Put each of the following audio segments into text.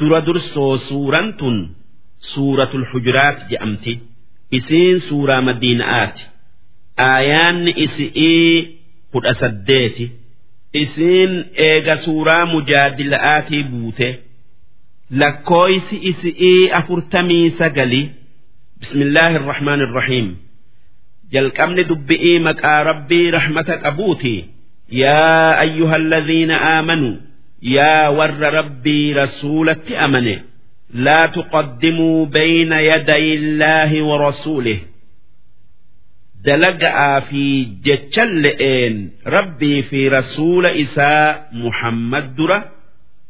dura dursoo suuraan tun suuratul hujuraat jedhamti. Isiin suuraa madiina'aati aayaanni isi'ii kudha saddeeti. Isiin eega suuraa mujaadila'aatii buute. Lakkooysi isi'ii afurtamii sagali. Bismillaahi irrahmaan irrahiim jalqabni dubbi'ii maqaa rabbii rahmata qabuuti yaa ayyuha alladhiina aamanuu yaa warra rabbii rasuulatti amane laa tuqaddimuu bayna yaday illaahi wa rasuulih dalaga'aa fi jechan le'een rabbii fi rasuula isaa muhammad dura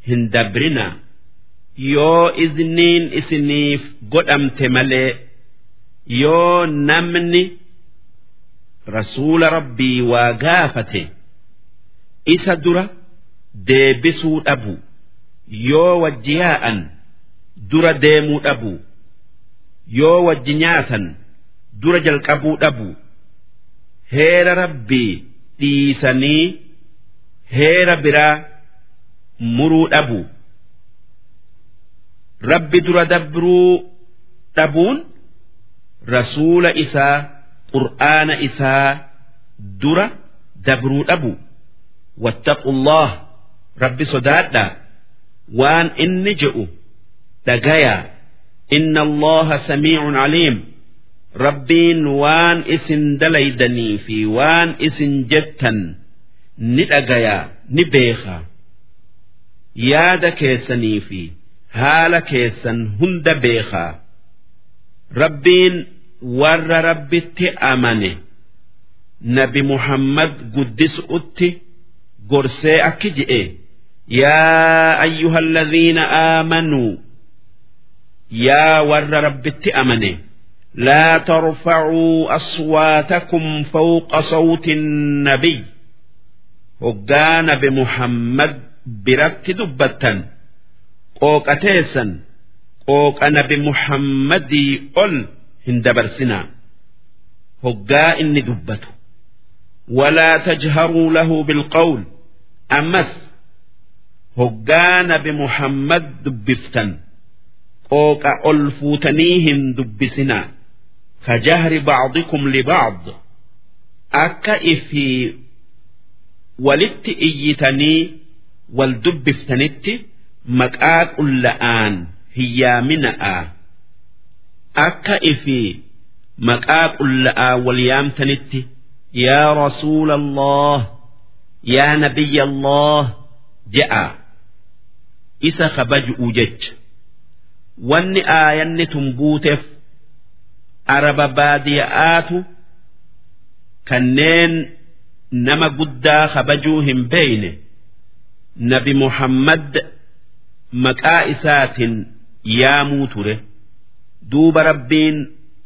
hin dabrina yoo izniin isiniif godhamte malee yoo namni rasuula rabbii waa gaafate isa dura deebisuu dhabu. Yoo wajji yaa'an dura deemuu dhabu. Yoo wajji nyaatan dura jalqabuu dhabu. Heera rabbii dhiisanii heera biraa muruu dhabu. Rabbi dura dabruu dhabuun rasuula isaa qur'aana isaa dura dabruu dhabu. Wattaqullah rabbi sodaadha waan inni je'u dhagayaa inna allaha samiicun caliim rabbiin waan isin dalaydanii fi waan isin jettan ni dhagayaa ni beekaa yaada keessanii fi haala keessan hunda beekaa rabbiin warra rabbitti amane. Nabi muhammad guddisu'utti gorsee akki je'e yaa ayyuha alladhiina aamanuu yaa warra rabbitti amane لا ترفعوا أصواتكم فوق صوت النبي هجان بمحمد برت دبتا قوك أتيسا قوك أنا بمحمد قل هندبرسنا هجا إني دبته ولا تجهروا له بالقول أمس hoggaana be Muhammad dubbiftan. Qooqa ol fuutanii hin dubbisinaa. Ka jahri bacdikum libacd akka ifi walitti iyyitanii wal dubbiftanitti maqaa qulla'aan hiyyaamina'a akka ifi maqaa qulla'aa wal yaamtanitti yaa rasuula allah yaa nabiyya allah je'a. isa kabaj'u jecha wanni aayanni tun buuteef araba baadiya'aatu kanneen nama guddaa kabajuu hin beeyne nabi muhammad maqaa isaatiin yaamuu ture duuba rabbiin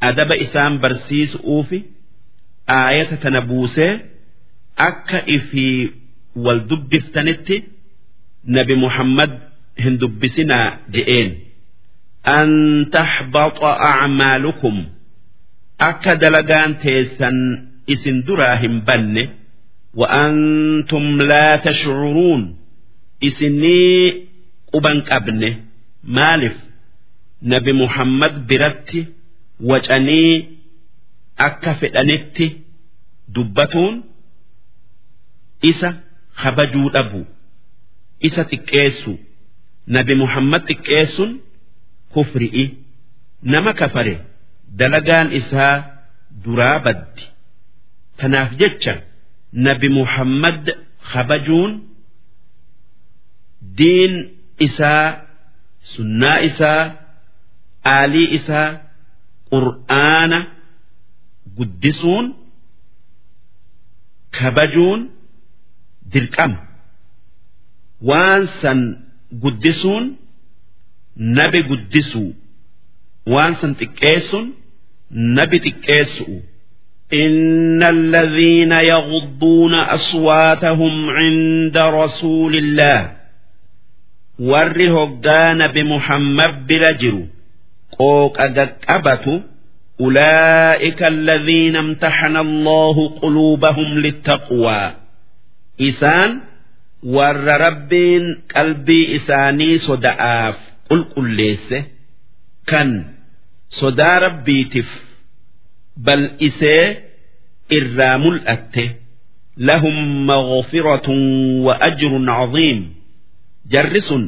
adaba isaan barsiisuufi aayata tana buusee akka ifii wal dubbiftanitti nabi muhammad. hin dubbisinaa je'een. أن تحبط أعمالكم أكد لغان تيسا إسن دراهم بن وأنتم لا تشعرون إسني أبنك أبن مالف نبي محمد برت وجأني أكفت أنت دبتون إسا خبجوا أبو إسا تكيسو nabi muhammad xiqqeessun kufri'i nama kafare dalagaan isaa duraa baddi. Tanaaf jecha nabi muhammad kabajuun diin isaa sunnaa isaa aalii isaa qur'aana guddisuun kabajuun dirqama. Waan san guddisuun nabi guddisuu waan san xiqqeessuun nabi xiqqeessu'u إن الذين يغضون أصواتهم عند رسول الله warri hoggaana bi muhammad bira jiru qooqa gaqqabatu ulaa'ika alladhiina imtaxana allahu quluubahum littaqwaa isaan warra rabbiin qalbii isaanii soda'aaf qulqulleesse kan sodaa rabbiitiif bal'isee irraa mul'atte lahum maghfiratun wa ajrun caziim jarri sun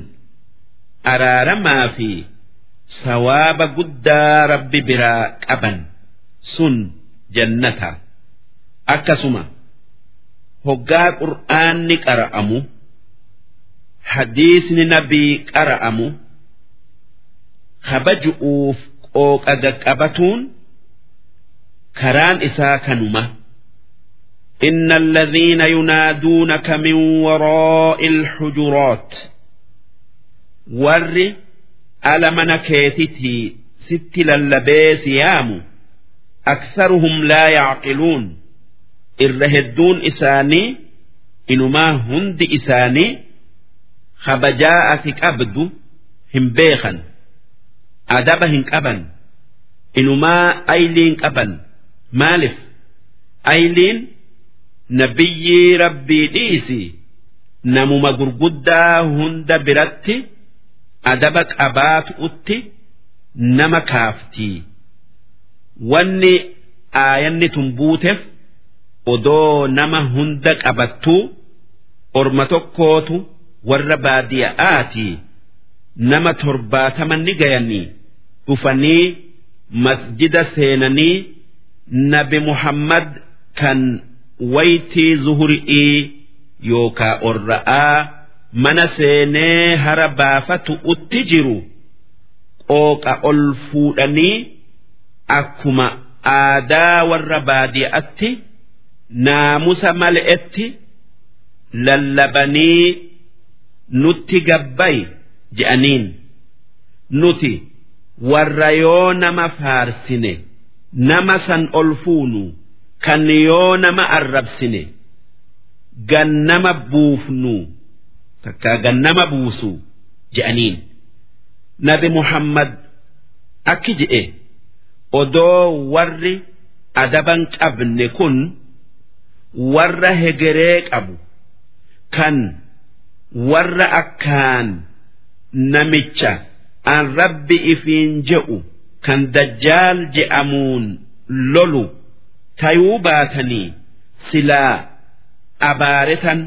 araaramaa fi sawaaba guddaa rabbi biraa qaban sun jannata. Akkasuma hoggaa qur'aanni qara'amu hadiisni nabii qara'amu kabaju'uuf qooqa qaqqabatuun karaan isaa kanuma إن الذين ينادونك من وراء الحجرات ور ألمن كيتتي ست للبيس يام أكثرهم لا يعقلون irra hedduun isaanii inumaa hundi isaanii kabajaa ati qabdu hin beekan. Adaba hin qaban. Inumaa ayliin qaban. Maalif ayliin nabiyyii rabbii dhiisi namuma gurguddaa hunda biratti adaba qabaatu utti nama kaaftii. Wanni aayanni tun buuteef. Odoo nama hunda qabattuu orma tokkootu warra baadiya'aatii nama torbaatama ni gayanii dhufanii masjida seenanii nabi muhammad kan waytii zuhuri'ii yookaa orra'aa mana seenee hara baafatu utti jiru qooqa ol fuudhanii akkuma aadaa warra baadiyyaatti naamusa mal'etti lallabanii nutti gabbay je'aniin nuti warra yoo nama faarsine nama san ol fuunu. kan yoo nama arrabsine gannama buufnu takka gannama buusu je'aniin nabi muhammad akki je'e odoo warri adaban qabne kun warra hegeree qabu kan warra akkaan namicha an rabbi ifiin je'u kan dajjaal je'amuun lolu tayuu baatanii silaa abaaretan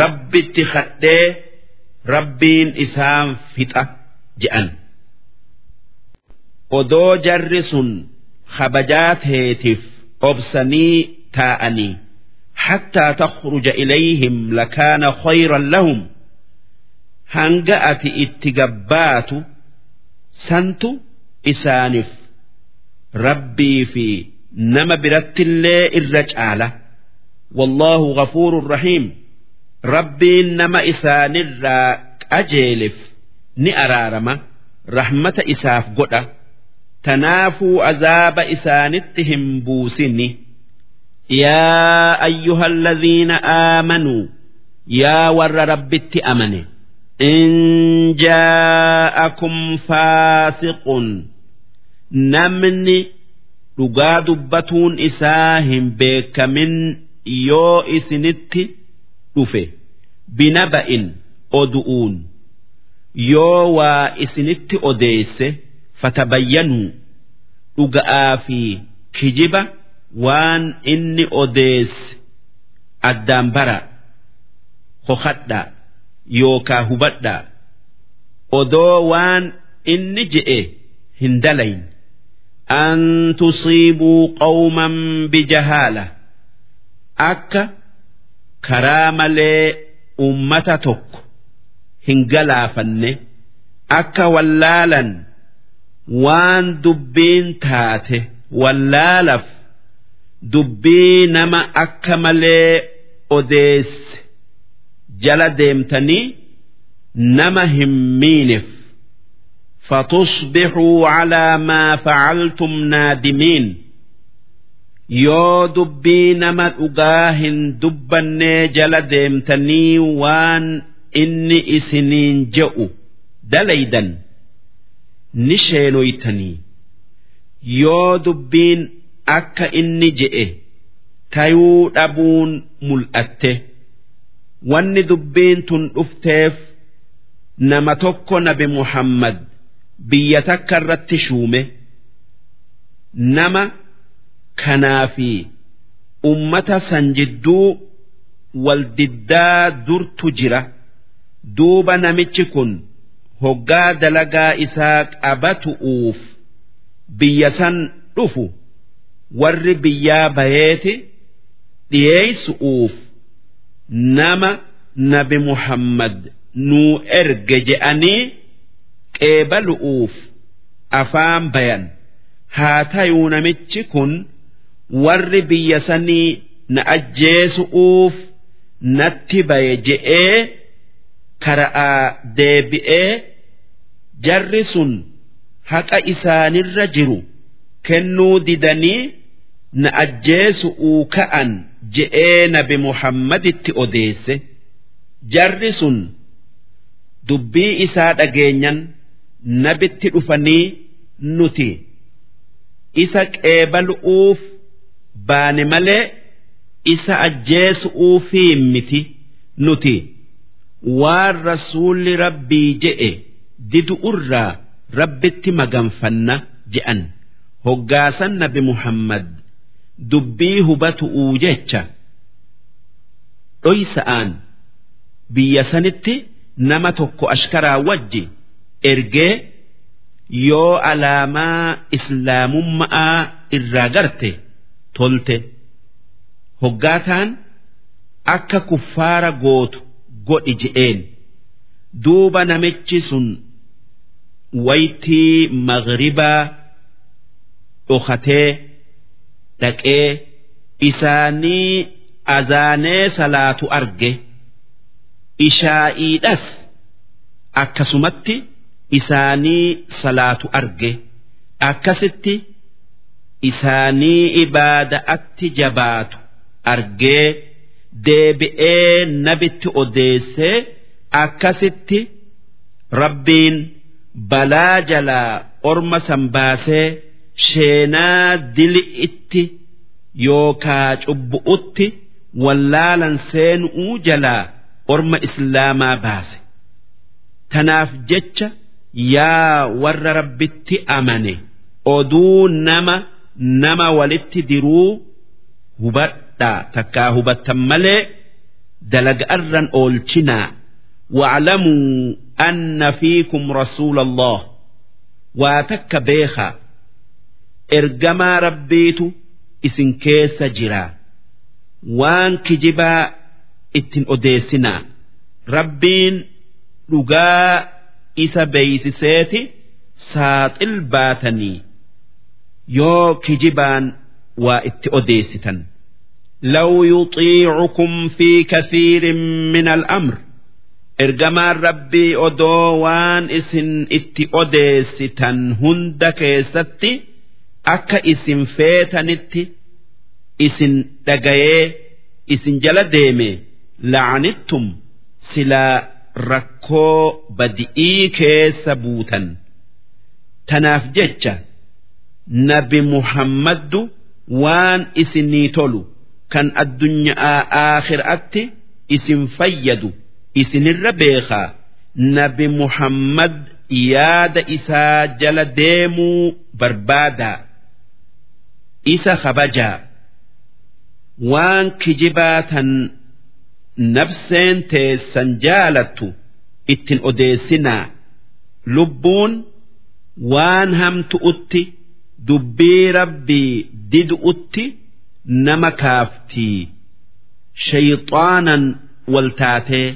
rabbitti kadhee rabbiin isaan fixa je'an. Odoo jarri sun kabajaa teetiif obsanii taa'anii hattaa takhruja ilayhim lakaana khayran lahum hanga ati itti gabbaatu santu isaaniif rabbii fi nama birattillee irra caala wallaahu ghafuurun rahiim rabbiin nama isaanirraa qajeelif ni araarama rahmata isaaf godha tanaafuu azaaba yaa ayyuha alladhiina aamanuu yaa warra rabbitti amane in jaa'akum faasiqun namni dhugaa dubbatuun isaa hin beekamin yoo isinitti dhufe binaba'in odu'uun yoo waa isinitti odeesse fatabayyanuu dhuga'aa fi kijiba waan inni odeesse addaan bara hokadhaa yookaa hubadhaa odoo waan inni je'e hin dalayin an tusiibuu qawman bijahaala. Akka karaa malee ummata tokko hin galaafanne akka wallaalan waan dubbiin taate wallaalaf dubbii nama akka malee odeesse jala deemtanii nama hin miineef. Fatusbixuu calaa maa facaltum naadimiin. Yoo dubbii nama dhugaa hin dubbannee jala deemtanii waan inni isiniin je'u dalaydan ni sheenoytanii. Yoo dubbiin akka inni je'e tayuu dhabuun mul'atte. Wanni dubbiin tun dhufteef nama tokko nabi muhammad biyya takka irratti shuume nama kanaa fi ummata san jidduu waldiddaa durtu jira. Duuba namichi kun hoggaa dalagaa isaa qabatu'uuf biyya san dhufu warri biyyaa bayeeti dhiyeeysu'uuf nama nabi muhammad nuu erge je'anii qeebalu'uuf afaan bayan. Haa tayuu namichi kun warri biyya sanii na ajjeesu'uuf natti baye je'ee kara'aa deebi'ee jarri sun haqa isaanirra jiru kennuu didanii na ajjeesu'uu ka'an je'ee nabi muhammaditti odeesse. Jarri sun dubbii isaa dhageenyan nabitti dhufanii nuti isa qeebalu'uuf baane malee isa ajjeesu'uufii miti nuti waan rasuulli rabbii je'e didu'urraa rabbitti maganfanna je'an. Hoggaasan nabi muhammad dubbii hubatu'uu jecha dhoysa'aan biyya sanitti nama tokko ashkaraa wajji ergee yoo alaamaa islaamummaa irraa garte tolte hoggaataan akka kuffaara gootu godhi je'een. Duuba namichi sun waytii maghribaa dhokatee dhaqee isaanii azaanee salaatu arge. Ishaa'iidhas akkasumatti isaanii salaatu arge. Akkasitti isaanii ibaada'atti jabaatu argee deebi'ee nabitti odeessee akkasitti rabbiin balaa jalaa orma san baasee sheenaa dili'itti yookaa cubbu'utti wallaalan seenuu jalaa orma islaamaa baase. Tanaaf jecha yaa warra rabbitti amane oduu nama nama walitti diruu hubadhaa takkaa hubattan malee dalaga'arran oolchinaa. Waclamuu anna fiikum rasuula allah waa takka beekaa. بيخا إرجما ربيت إسن كيس جرا وان كجبا اتن أديسنا ربين لقا إسا بيسسيتي ساطل باتني يو كجبان وات أديستا لو يطيعكم في كثير من الأمر ergamaan rabbii odoo waan isin itti odeessitan hunda keessatti akka isin feetanitti isin dhagayee isin jala deeme la'anittum silaa rakkoo badi'ii keessa buutan. Tanaaf jecha nabi muhammaddu waan isinii tolu kan addunyaa aakhiraatti isin fayyadu isinirra beekaa. Nabi muhammad yaada isaa jala deemuu barbaadaa isa kabajaa waan kijibaa tan nabseen teessan jaalattu ittin odeessinaa lubbuun waan hamtu'utti dubbii rabbii didu'utti nama kaaftii shayxaanan waltaatee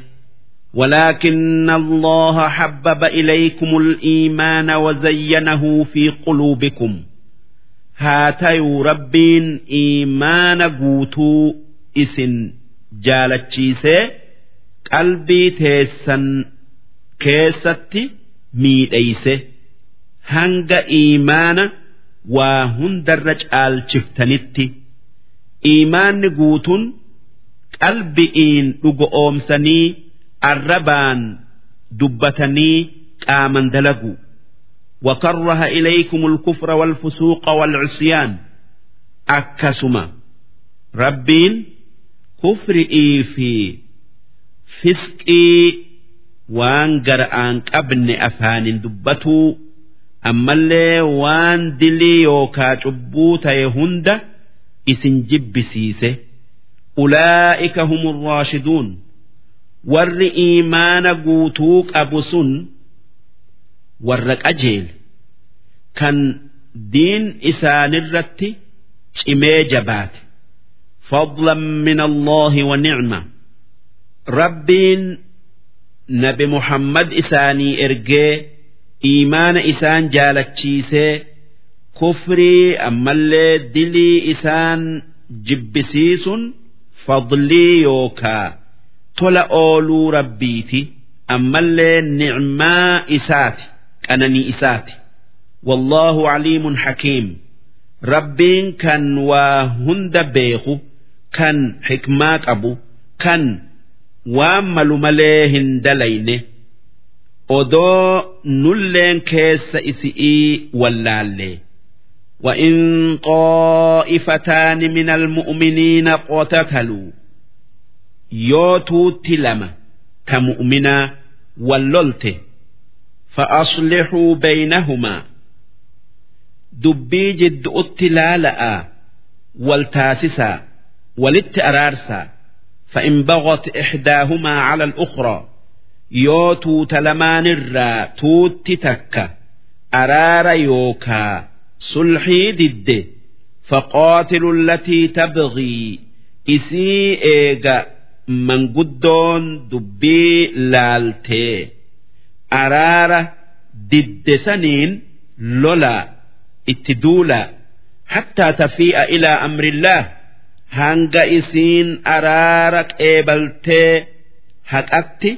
ولكن الله حبب إليكم الإيمان وزينه في قلوبكم haa tayuu rabbiin imaana guutuu isin jaalachiisee qalbii teessan keessatti miidheyse hanga imaana waa hundarra caalchiftanitti imaanni guutuun qalbi'iin dhugo'oomsanii arrabaan dubbatanii qaaman dalagu. وكره إليكم الكفر والفسوق والعصيان أكسما ربين كفر في فسقي waan gara'aan qabne afaanin dubbatuu ammallee waan dilii yookaa cubbuu ta'e hunda isin jibbisiise ulaa'ika humur raashiduun warri iimaana guutuu qabu sun warra qajeele kan diin isaanirratti cimee jabaate. Fadlan min allaahi wa nicma rabbiin nabi muhammad isaanii ergee iimaana isaan jaalachiisee kufrii ammallee dilii isaan jibbisiisun fadlii yookaa tola ooluu rabbiiti. Ammallee nicmaa isaati qananii isaati wallaahu caliimun hakiim rabbiin kan waa hunda beeku kan xikmaa qabu kan waan malu malee hin dalayne odoo nulleen keessa isi'ii wallaallee وإن طائفتان من المؤمنين اقتتلوا يوتو تلما كمؤمنا والللت فأصلحوا بينهما دبي جد اتلالا والتاسسا ولت أرارسا فإن بغت إحداهما على الأخرى يوتو تلمان الرا توت تك أرار يوكا sulxii didde faqaatilu allatii tabgii isii eega manguddoon dubbii laaltee araara didde saniin lola itti duula. Hattaa tafii'a ilaa amrillaah hanga isiin araara qeebaltee haqatti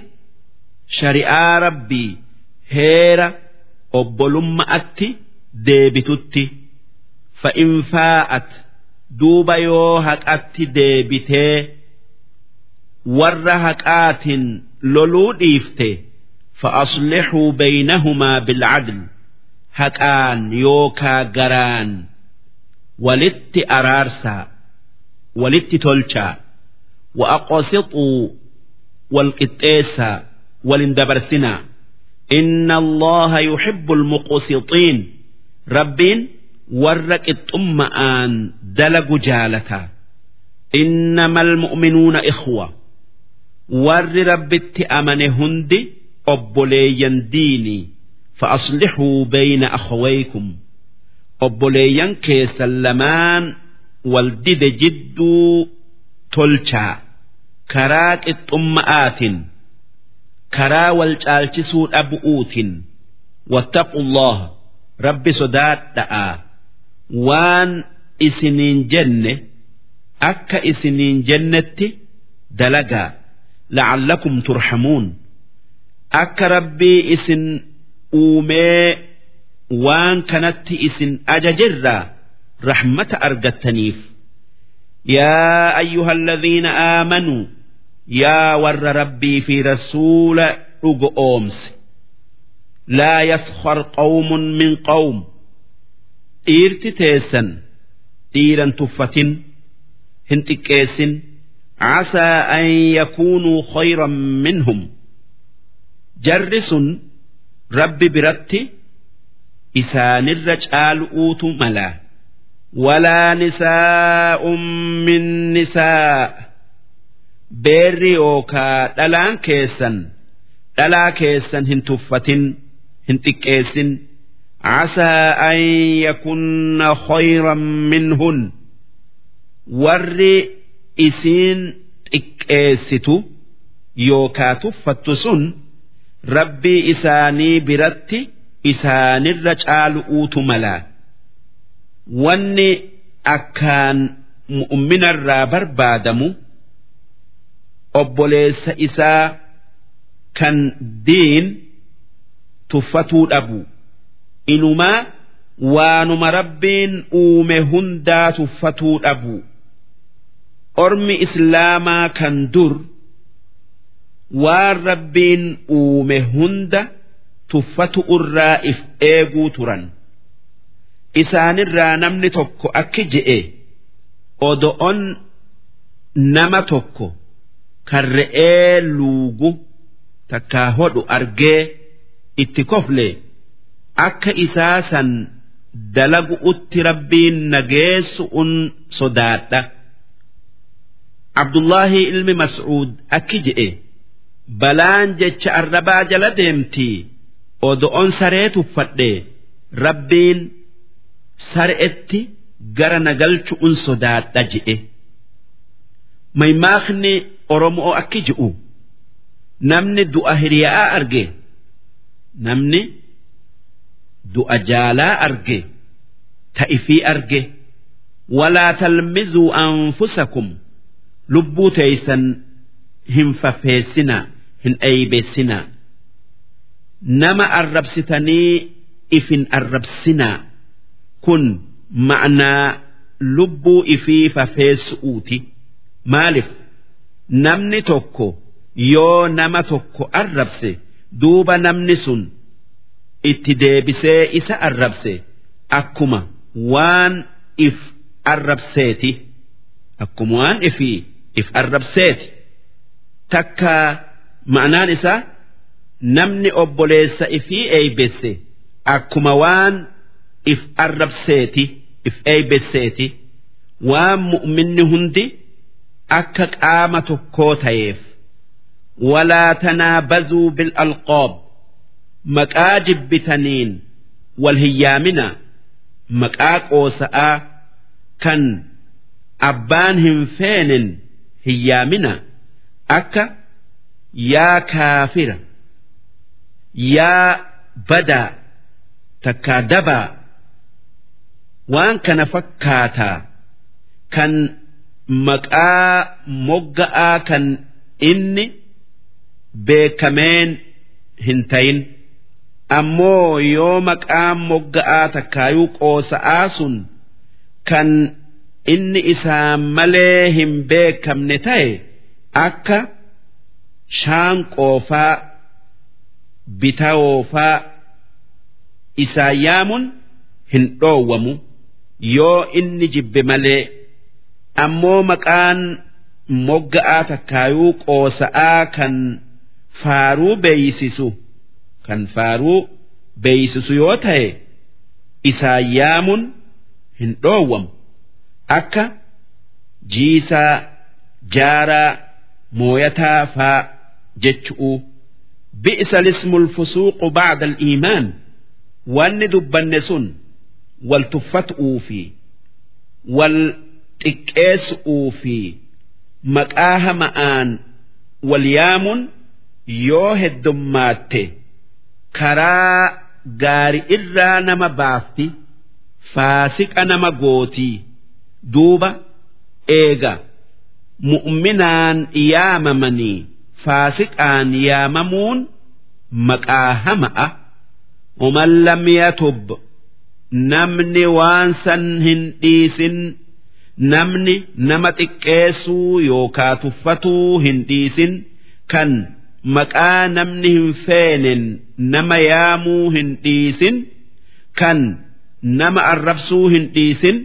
shari'aa rabbii heera obbolummaatti deebitutti. Fa'in faa'at duuba yoo haqatti deebitee warra haqaatiin loluu dhiifte fa'aslixuu baynahumaa bilcadl haqaan yookaa garaan walitti araarsaa walitti tolchaa wa'aqosixuu walqixxeessaa walin dabarsinaa إن الله يحب المقسطين rabbiin warra qixxumma'aan dalagu jaalata innama almu'minuuna ikhwa warri rabbitti amane hundi obboleeyyan diinii fa'aslixuu bayna akhawaykum. Obboleeyyan keessan lamaan waldide jidduu tolchaa karaa qixxumma'aatin karaa wal caalchisuu dhabu'uutin. Wattaqu allaha rabbi sodaadha'a. Waan isiniin jenne akka isiniin jennetti dalagaa. La'allakum turhamuun akka rabbii isin uumee waan kanatti isin ajajirraa rahmata argattaniif yaa ayyuha alladhiina aamanuu yaa warra rabbii fi rasuula dhugo oomse لا يسخر قوم من قوم dhiirti teessan dhiiran tuffatin hin xiqqeessin casaa an yakuunuu khayran minhum jarri sun rabbi biratti isaanirra caalu'uutu mala. Walaa nisaa'un min nisaa. Beerri yookaa dhalaan keessan dhalaa keessan hin tuffatin hin xiqqeessin. Casaa an yakunna khayran minhun. Warri isiin xiqqeessitu yookaa tuffattu sun rabbii isaanii biratti isaanirra caalu'uutu malaa wanni akkaan mu'minarraa barbaadamu obboleessa isaa kan diin tuffatuu dhabu. Inumaa waanuma rabbiin uume hundaa tuffatuu dhabu. Ormi islaamaa kan dur waan rabbiin uume hunda tuffatu irraa if eeguu turan isaanirraa namni tokko akki je'e odo'on nama tokko kan re'ee luugu takkaa hodhu argee itti kofle akka isaa san dalagu utti rabbiin nageessu un sodaadha. Abdullahi ilmi Mas'uud akki je'e balaan jecha arrabaa jala deemtii odo'on saree tuffadhe. Rabbiin sare'etti gara nagalchu un sodaadha je'e. Maymaakni Oromoo akki je'u namni du'a hiriyaa arge? Namni du'a jaalaa arge? Ta'ifii arge? Walaa talmizuu anfusakum? Lubbuu teeysan hin fafeessinaa hin eeybeessinaa nama arrabsitanii ifin arrabsinaa kun ma'naa lubbuu ifii fafeessu'uuti maaliif namni tokko yoo nama tokko arrabse duuba namni sun itti deebisee isa arrabse akkuma waan if arrabseeti akkuma waan ifii if arrabseeti takka ma'anaan isaa namni obboleessa ifii eeybesse akkuma waan if arrabseeti if eeybesseeti waan mu'minni hundi akka qaama tokkoo ta'eef walaa tanaabazuu bil'alqoob maqaa jibbitaniin wal hiyyaamina maqaa qoosa'aa kan abbaan hin feenen hiyyaamina akka yaa kaafira yaa badaa takkaa dabaa waan kana fakkaataa kan maqaa mogga'aa kan inni beekameen hin tayin ammoo yoo maqaan mogga'aa takkaayuu qoosa'aa sun kan inni isaan malee hin beekamne ta'e akka shaanqoofaa bitawoofaa isaan yaamun hin dhoowwamu. Yoo inni jibbe malee ammoo maqaan mogga'aa takkaayuu qoosa'aa kan faaruu beeysisu kan faaruu beeysisu yoo ta'e isaan yaamun hin dhoowwamu. Akka jiisaa jaaraa mooyataa faa jechu'u bi'isa lismul fusuuqu ba'da al-iimaan wanni dubbanne sun wal tuffat'uu fi wal xiqqeessu'uu fi maqaa hama'aan wal yaamun yoo heddummaatte karaa gaari irraa nama baafti faasiqa nama gootii duuba eega mu'minaan yaamamanii faasiqaan yaamamuun maqaa hama'a uman lam yatub namni waan san hin dhiisin namni nama xiqqeessuu yookaa tuffatuu hin dhiisin kan maqaa namni hin feenen nama yaamuu hin dhiisin kan nama arrabsuu hin dhiisin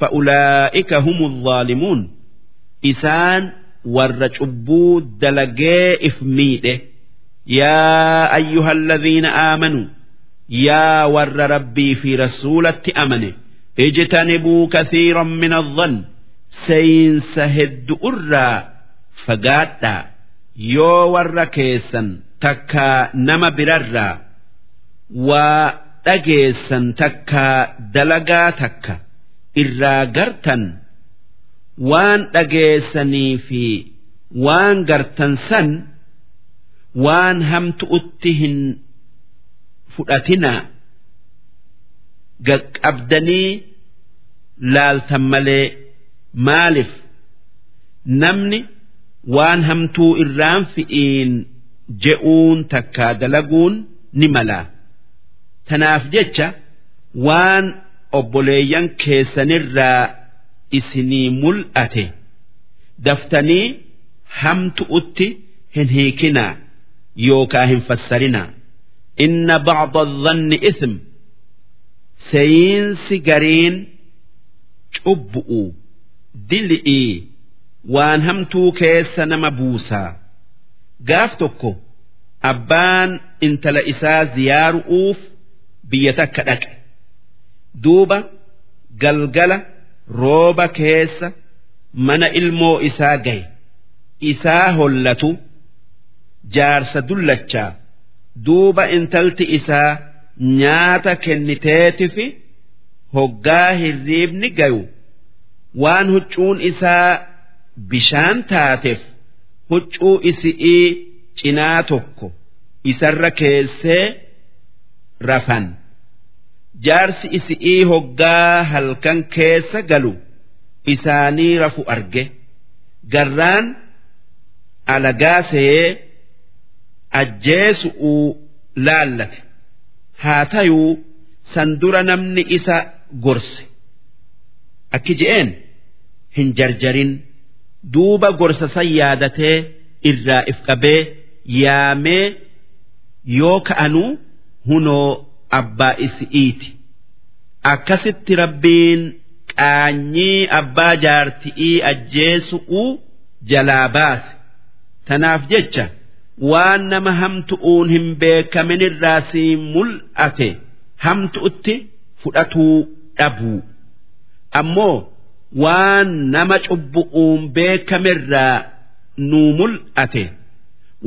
fa'ulaa'ika humu zaalimuun isaan warra cubbuu dalagee if miidhe yaa ayyuhalladhiina aamanuu yaa warra rabbii fi rasuulatti amane ijtanibuu kathiiran min adhan seyinsa heddu irraa fagaadhaa yoo warra keessan takkaa nama birarraa waa dhageessan takkaa dalagaa takka irraa gartan waan dhageessanii fi waan gartan san waan hamtu'utti hin fudhatinaa. Qaqqabdanii laaltan malee maaliif? Namni waan hamtuu irraan fi'iin je'uun takkaa dalaguun ni mala. Tanaaf jecha waan obboleeyyan keessanirraa isinii mul'ate. Daftanii hamtu'utti hin hiikinaa yookaa hin fassarinaa inna bacda adhanni ithm seyiinsi gariin cubbu'u dili'ii waan hamtuu keessa nama buusaa. Gaaf tokko abbaan intala isaa ziyaaru'uuf biyya takka dhaqe. Duuba galgala rooba keessa mana ilmoo isaa gahe. Isaa hollatu jaarsa dullachaa. Duuba intalti isaa nyaata kenniteetifi hoggaa hirriibni gayu waan huccuun isaa bishaan taateef huccuu isi'ii cinaa tokko isarra keessee rafan jaarsi isi'ii hoggaa halkan keessa galu isaanii rafu arge. Garraan alagaa seeyee ajjeesu'uu laallate. Haa tayuu san dura namni isa gorse. Akki je'een hin jarjarin. Duuba gorsa san yaadatee irraa if qabee yaamee yoo ka'anuu hunoo abbaa isi'iiti. Akkasitti rabbiin qaanyii abbaa jaarti'ii ajjeesu'uu jalaa baase. Tanaaf jecha waan nama hamtu'uun hin beekaminirraa sii mul'ate hamtu'utti fudhatuu dhabuu. Ammoo waan nama cubbu'uun beekamirraa nuu mul'ate.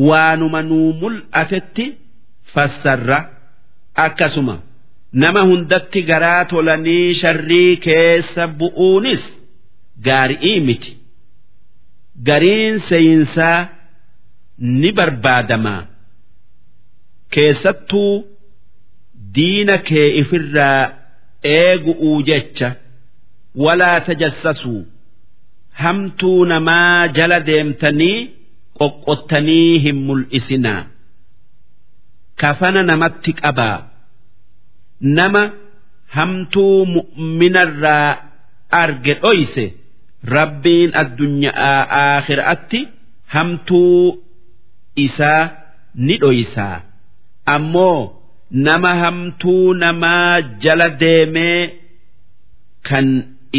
Waanuma nuu mul'atetti fassarra akkasuma nama hundatti garaa tolanii sharrii keessa bu'uunis gaari'ii miti. Gariin seeyinsaa ni barbaadamaa. Keessattuu diina kee ifirraa eegu'uu jecha walaa tajassasuu hamtuu namaa jala deemtanii qoqqottanii hin mul'isinaa kafana namatti qabaa nama hamtuu mu'minarraa arge dhoyse rabbiin addunyaa aakhiraatti hamtuu isaa ni dhoysaa ammoo nama hamtuu namaa jala deemee kan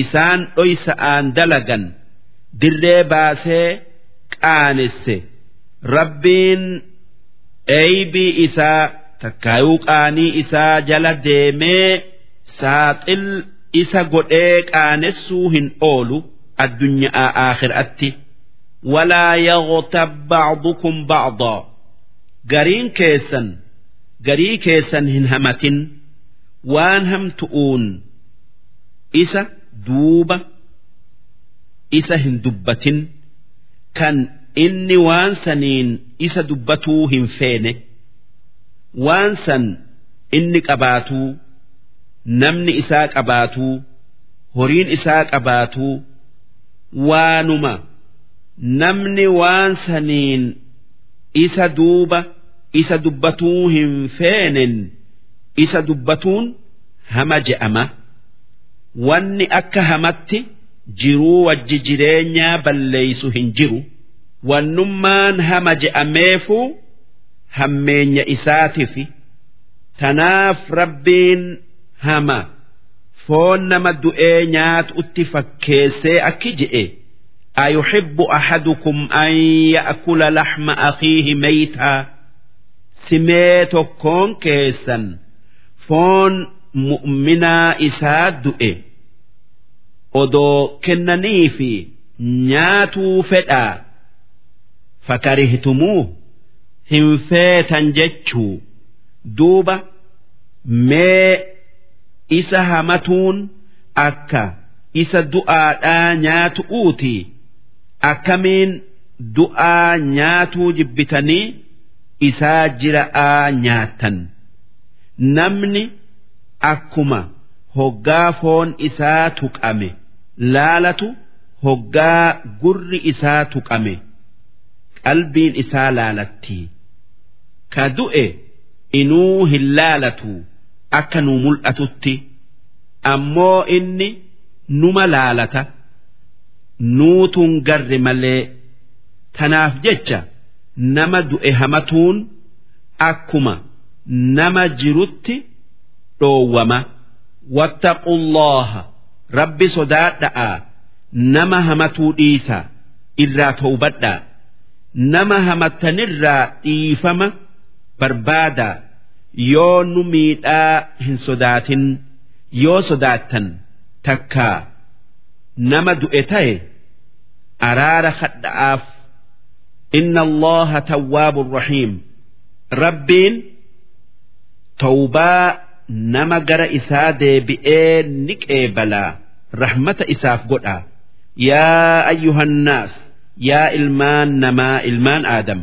isaan dhoysa'aan dalagan dirree baasee qaanesse rabbiin eeybii isaa takkaayuu qaanii isaa jala deemee saaxil isa godhee qaanessuu hin oolu addunyaa aakhiraatti walaa yaghtab ba'dukum ba'daa gariin keessan garii keessan hin hamatin. Waan hamtu'uun isa duuba isa hin dubbatin. Kan inni waan saniin isa dubbatuu hin feene. Waan san inni qabaatuu namni isaa qabaatuu horiin isaa qabaatuu waanuma. Namni waan saniin isa duuba isa dubbatuu hin feenen isa dubbatuun hama je'ama. Wanni akka hamatti jiruu wajji jireenyaa balleeysu hin jiru wannummaan hama je'ameefu hammeenya isaatifi tanaaf rabbiin hama foon nama du'ee nyaatu utti fakkeessee akki je'e. Ayuhibbu ahadukum an ya'kula laxma akiihi meytaa simee tokkoon keessan foon mu'minaa isaa du'e. Odoo kennanii fi nyaatuu fedhaa. Fakarihtumuu hin feetan jechuu. Duuba mee isa hamatuun akka isa du'aadhaa nyaatu'uuti akkamiin du'aa nyaatuu jibbitanii isaa jira'aa nyaattan. Namni akkuma hoggaa foon isaa tuqame laalatu hoggaa gurri isaa tuqame qalbiin isaa laalatti ka du'e inuu hin laalatu akka nu mul'atutti ammoo inni numa laalata. Nuutun garre malee tanaaf jecha nama du'e hamatuun akkuma nama jirutti dhoowwama. Wattaqullaha rabbi sodaadha'a nama hamatuu dhiisa irraa towbadhaa nama hamattanirraa dhiifama barbaadaa yoo nu miidhaa hin sodaatin yoo sodaattan takkaa nama du'e ta'e araara kadha'aaf inna allaha tawwaabun rahiim. Rabbiin tawbaa nama gara isaa deebi'ee ni qeebalaa rahmata isaaf godha yaa ayyuhannaas yaa ilmaan namaa ilmaan aadam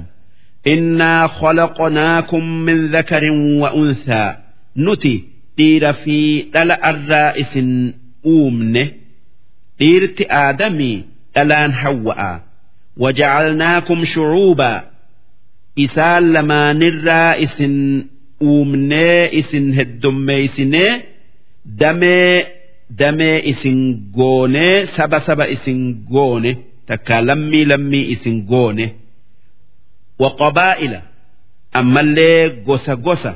innaa khalaqnaakum min dhakarin wa unthaa nuti dhiira fi dhala arraa isin uumne dhiirti aadamii dhalaan hawwa'a wajacalnaakum shucuubaa isaan lamaanirraa isin uumnee isin heddummeeysinee damee damee isin goonee saba saba isin goone takkaa lammii lammii isin goone. Waqabaa'ila ammallee gosa gosa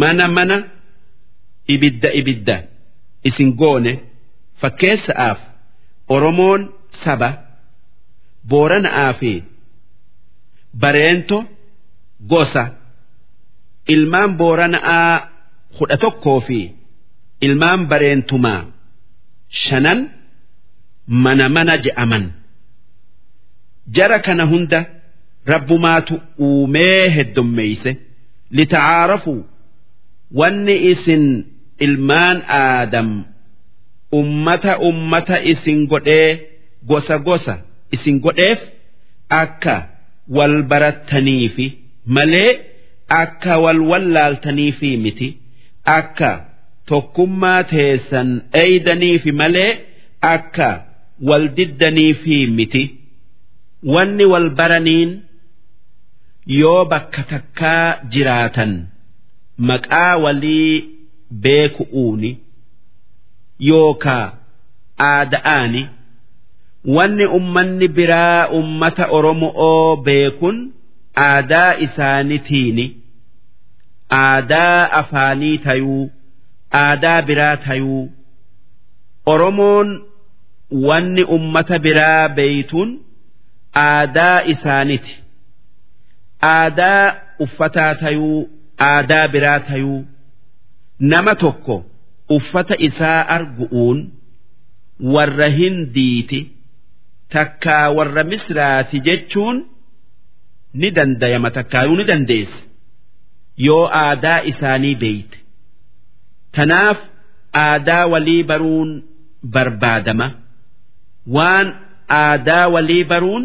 mana mana ibidda ibidda isin goone. Fakkeessa'aaf oromoon saba boorana'aa fi bareento gosa. Ilmaan boorana'aa kudha tokkoo fi ilmaan bareentumaa shanan mana mana je'aman jara kana hunda rabbumaatu uumee heddummeeyse. Litacaarafuu wanni isin ilmaan aadam ummata ummata isin godhee gosa gosa isin godheef akka wal barattaniifi malee akka wal wallaaltaniifi miti akka tokkummaa teessan eeydaniifi malee akka wal diddaniifi miti wanni wal baraniin yoo bakka takkaa jiraatan maqaa walii beeku'uuni yookaa aada'aani wanni ummanni biraa ummata oromo'oo beekun aadaa isaanitiini aadaa afaanii tayuu aadaa biraa tayuu oromoon wanni ummata biraa beeytuun aadaa isaaniti aadaa uffataa tayuu aadaa biraa tayuu. Nama tokko uffata isaa argu'uun warra hindiiti takkaa warra misraati jechuun ni dandayama takkaayuu ni dandeessa yoo aadaa isaanii beeyte tanaaf aadaa walii baruun barbaadama. Waan aadaa walii baruun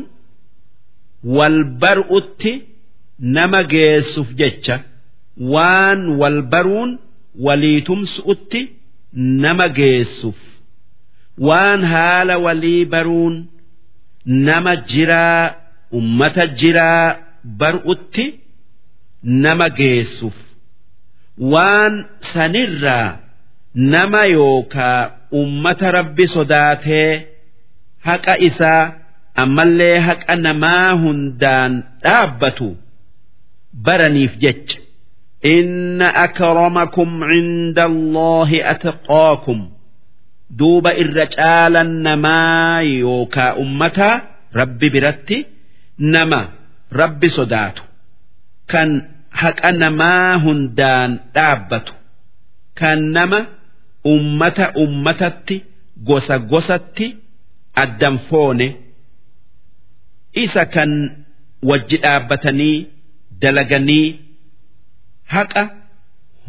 wal bar'utti nama geessuuf jecha waan wal baruun walii tumsu'utti nama geessuuf. Waan haala walii baruun nama jiraa ummata jiraa bar'utti nama geessuuf. Waan sanirraa nama yookaa ummata rabbi sodaatee haqa isaa ammallee haqa namaa hundaan dhaabbatu baraniif jecha. Inna akramakum cinda allaahi atqaakum. Duuba irra caalan namaa yookaa ummataa rabbi biratti nama rabbi sodaatu. Kan haqa namaa hundaan dhaabbatu. Kan nama ummata ummatatti gosa gosatti addan foone isa kan wajji dhaabbatanii dalaganii haqa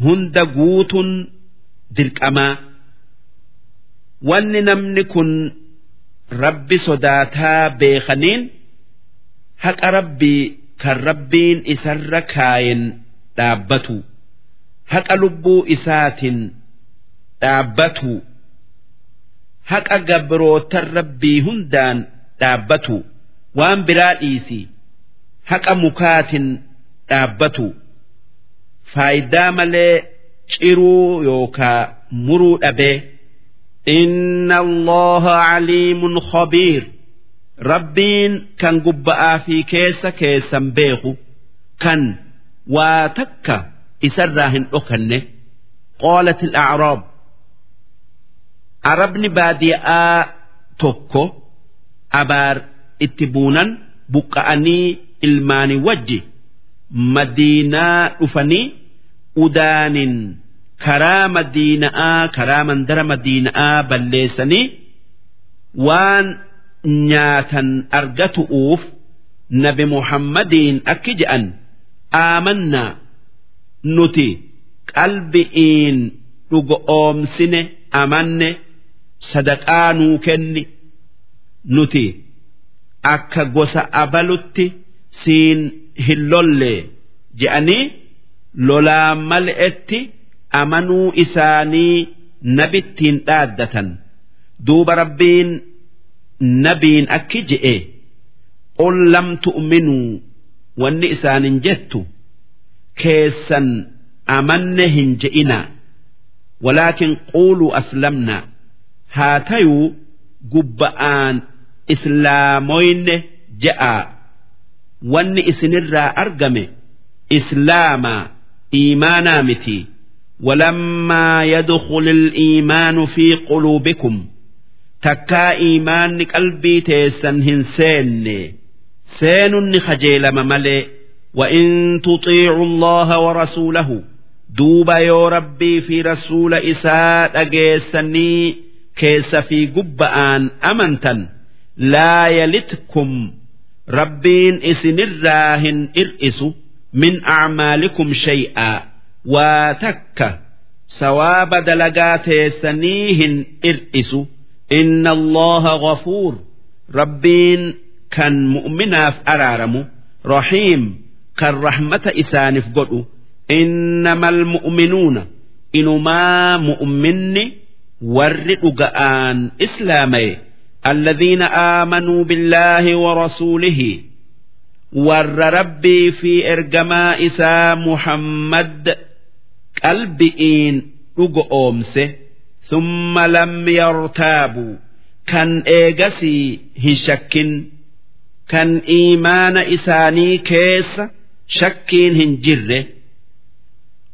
hunda guutuun dirqamaa wanni namni kun rabbi sodaataa beekaniin haqa rabbii kan rabbiin isarra kaayen dhaabbatu haqa lubbuu isaatiin dhaabbatu haqa gabrootan rabbii hundaan dhaabbatu waan biraa dhiisi haqa mukaatiin dhaabbatu faayidaa malee ciruu yookaa muruu dhabee. إن الله عليم خبير ربين كان قبآ في كيس كيسا بيخو كان واتك إسراهن أخنه قالت الأعراب عربني بادئا توكو أبار itti buunan buqqa'anii ilmaani wajji madiinaa dhufanii udaanin karaa madiina'aa karaa mandara madiina'aa balleessanii waan nyaatan argatu'uuf nabi muhammadiin akki je'an aamannaa nuti qalbi'iin dhugo oomsine amanne sadaqaa nuu kenni nuti. Akka gosa abalutti siin hin lolle je'anii lolaan mal'etti amanuu isaanii nabittiin dhaaddatan. Duuba rabbiin nabiin akki je'e qul lam tu'minuu wanni isaanin jettu keessan amanne hin je'inaa walaakin quuluu aslamnaa haa tayuu gubba'aan islaamoyne je'aa wanni isinirraa argame islaamaa iimaanaa miti ولما يدخل الإيمان في قلوبكم takkaa iimaanni qalbii teessan hin seenne seenunni kajeelama malee وإن تطيعوا الله ورسوله دوبا يو ربي في رسول إساء أجيسني كيس في قبآن laa yalitkum rabbiin isinirraa hin ir'isu min acmaalikum shay'aa waa takka sawaaba dalagaa teessanii hin ir'isu inna allaha gafuur rabbiin kan mu'minaaf araaramu rahiim kan rahmata isaaniif godhu innama almu'minuuna inumaa mu'minni warri dhuga'aan islaamaye الذين آمنوا بالله ورسوله ور ربي في إرجماء إسا محمد قلبئين أومسه ثم لم يرتابوا كان إيجسي هشك كان إيمان إساني كيس شكين هنجره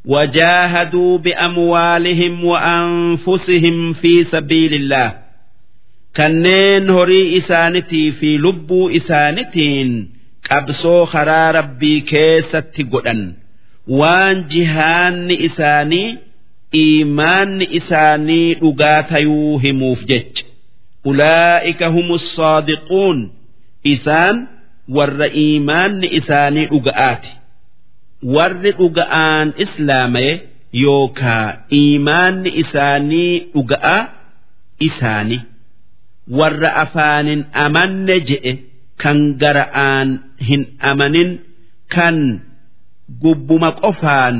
وجاهدوا بأموالهم وأنفسهم في سبيل الله kanneen horii isaanitii fi lubbuu isaanitiin qabsoo karaa rabbii keessatti godhan. Waan jihaanni isaanii iimaanni isaanii dhugaa tayuu himuuf jecha. Ulaa'ika humu saadiquun. Isaan warra iimaanni isaanii dhuga'aati. Warri dhuga'aan islaamaye yookaa iimaanni isaanii dhuga'a isaanii. warra afaanin amanne je'e kan gara'aan hin amanin kan gubbuma qofaan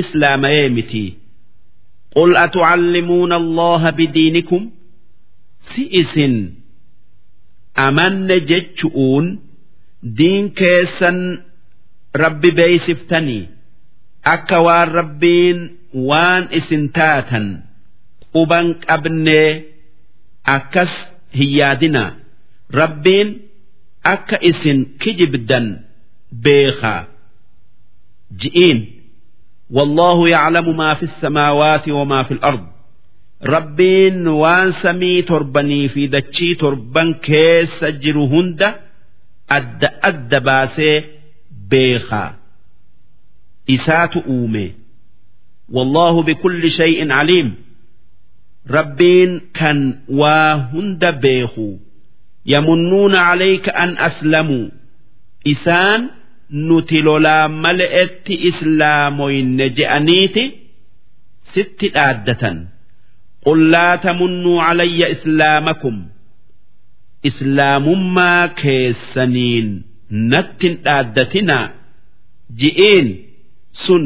islaamayee mitii قل أتعلمون الله بدينكم سئس أمن جتشؤون دين كيسا ربي بيسفتني أكوان ربين وان إسنتاتا أبنك أبني أكس هيادنا ربين أكا إسن كجبدا بيخا جئين والله يعلم ما في السماوات وما في الأرض ربين وان سمي تربني في دتشي تربن كيس هند أد أد باسي بيخا إسات أومي والله بكل شيء عليم rabbiin kan waa hunda beeku yamunnuuna alayka an aslamuu isaan nuti lolaa male'etti islaamoyne je'aniiti sitti dhaaddatan. Qul laa tamunnuu calayya islaamakum. Islaamummaa keessaniin nattin dhaaddatinaa. Ji'iin sun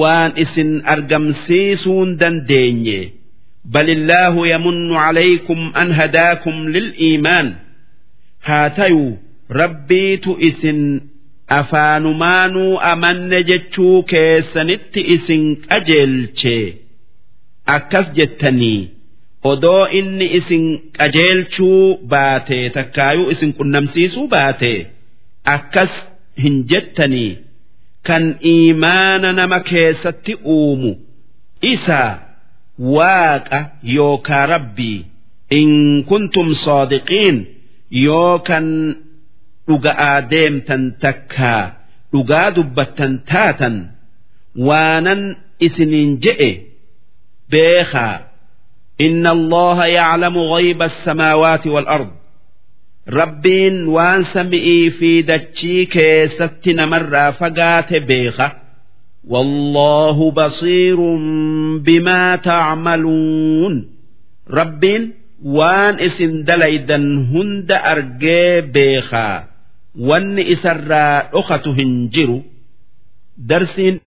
waan isin argamsiisuun dandeenye. بل الله يمن عليكم أن هداكم للإيمان هاتيو ربيت إسن afaanumaanuu amanne jechuu keessanitti isin qajeelche akkas jettanii odoo inni isin qajeelchuu baate takkaayuu isin qunnamsiisuu baate akkas hin jettanii kan iimaana nama keessatti uumu isa waaqa yookaa rabbii in kuntum saadiqiin yoo kan dhuga'aa deemtan takkaa dhugaa dubbattan taatan waanan isiniin je'e beekaa. Inna allaha yaclamu ghayba assamaawaati waalard rabbiin waan sami'ii fi dachii keessatti namarraa fagaate beeka والله بصير بما تعملون ربين وان اسم دليدا هند أرجي بيخا وان اسرى أخته هنجرو درسين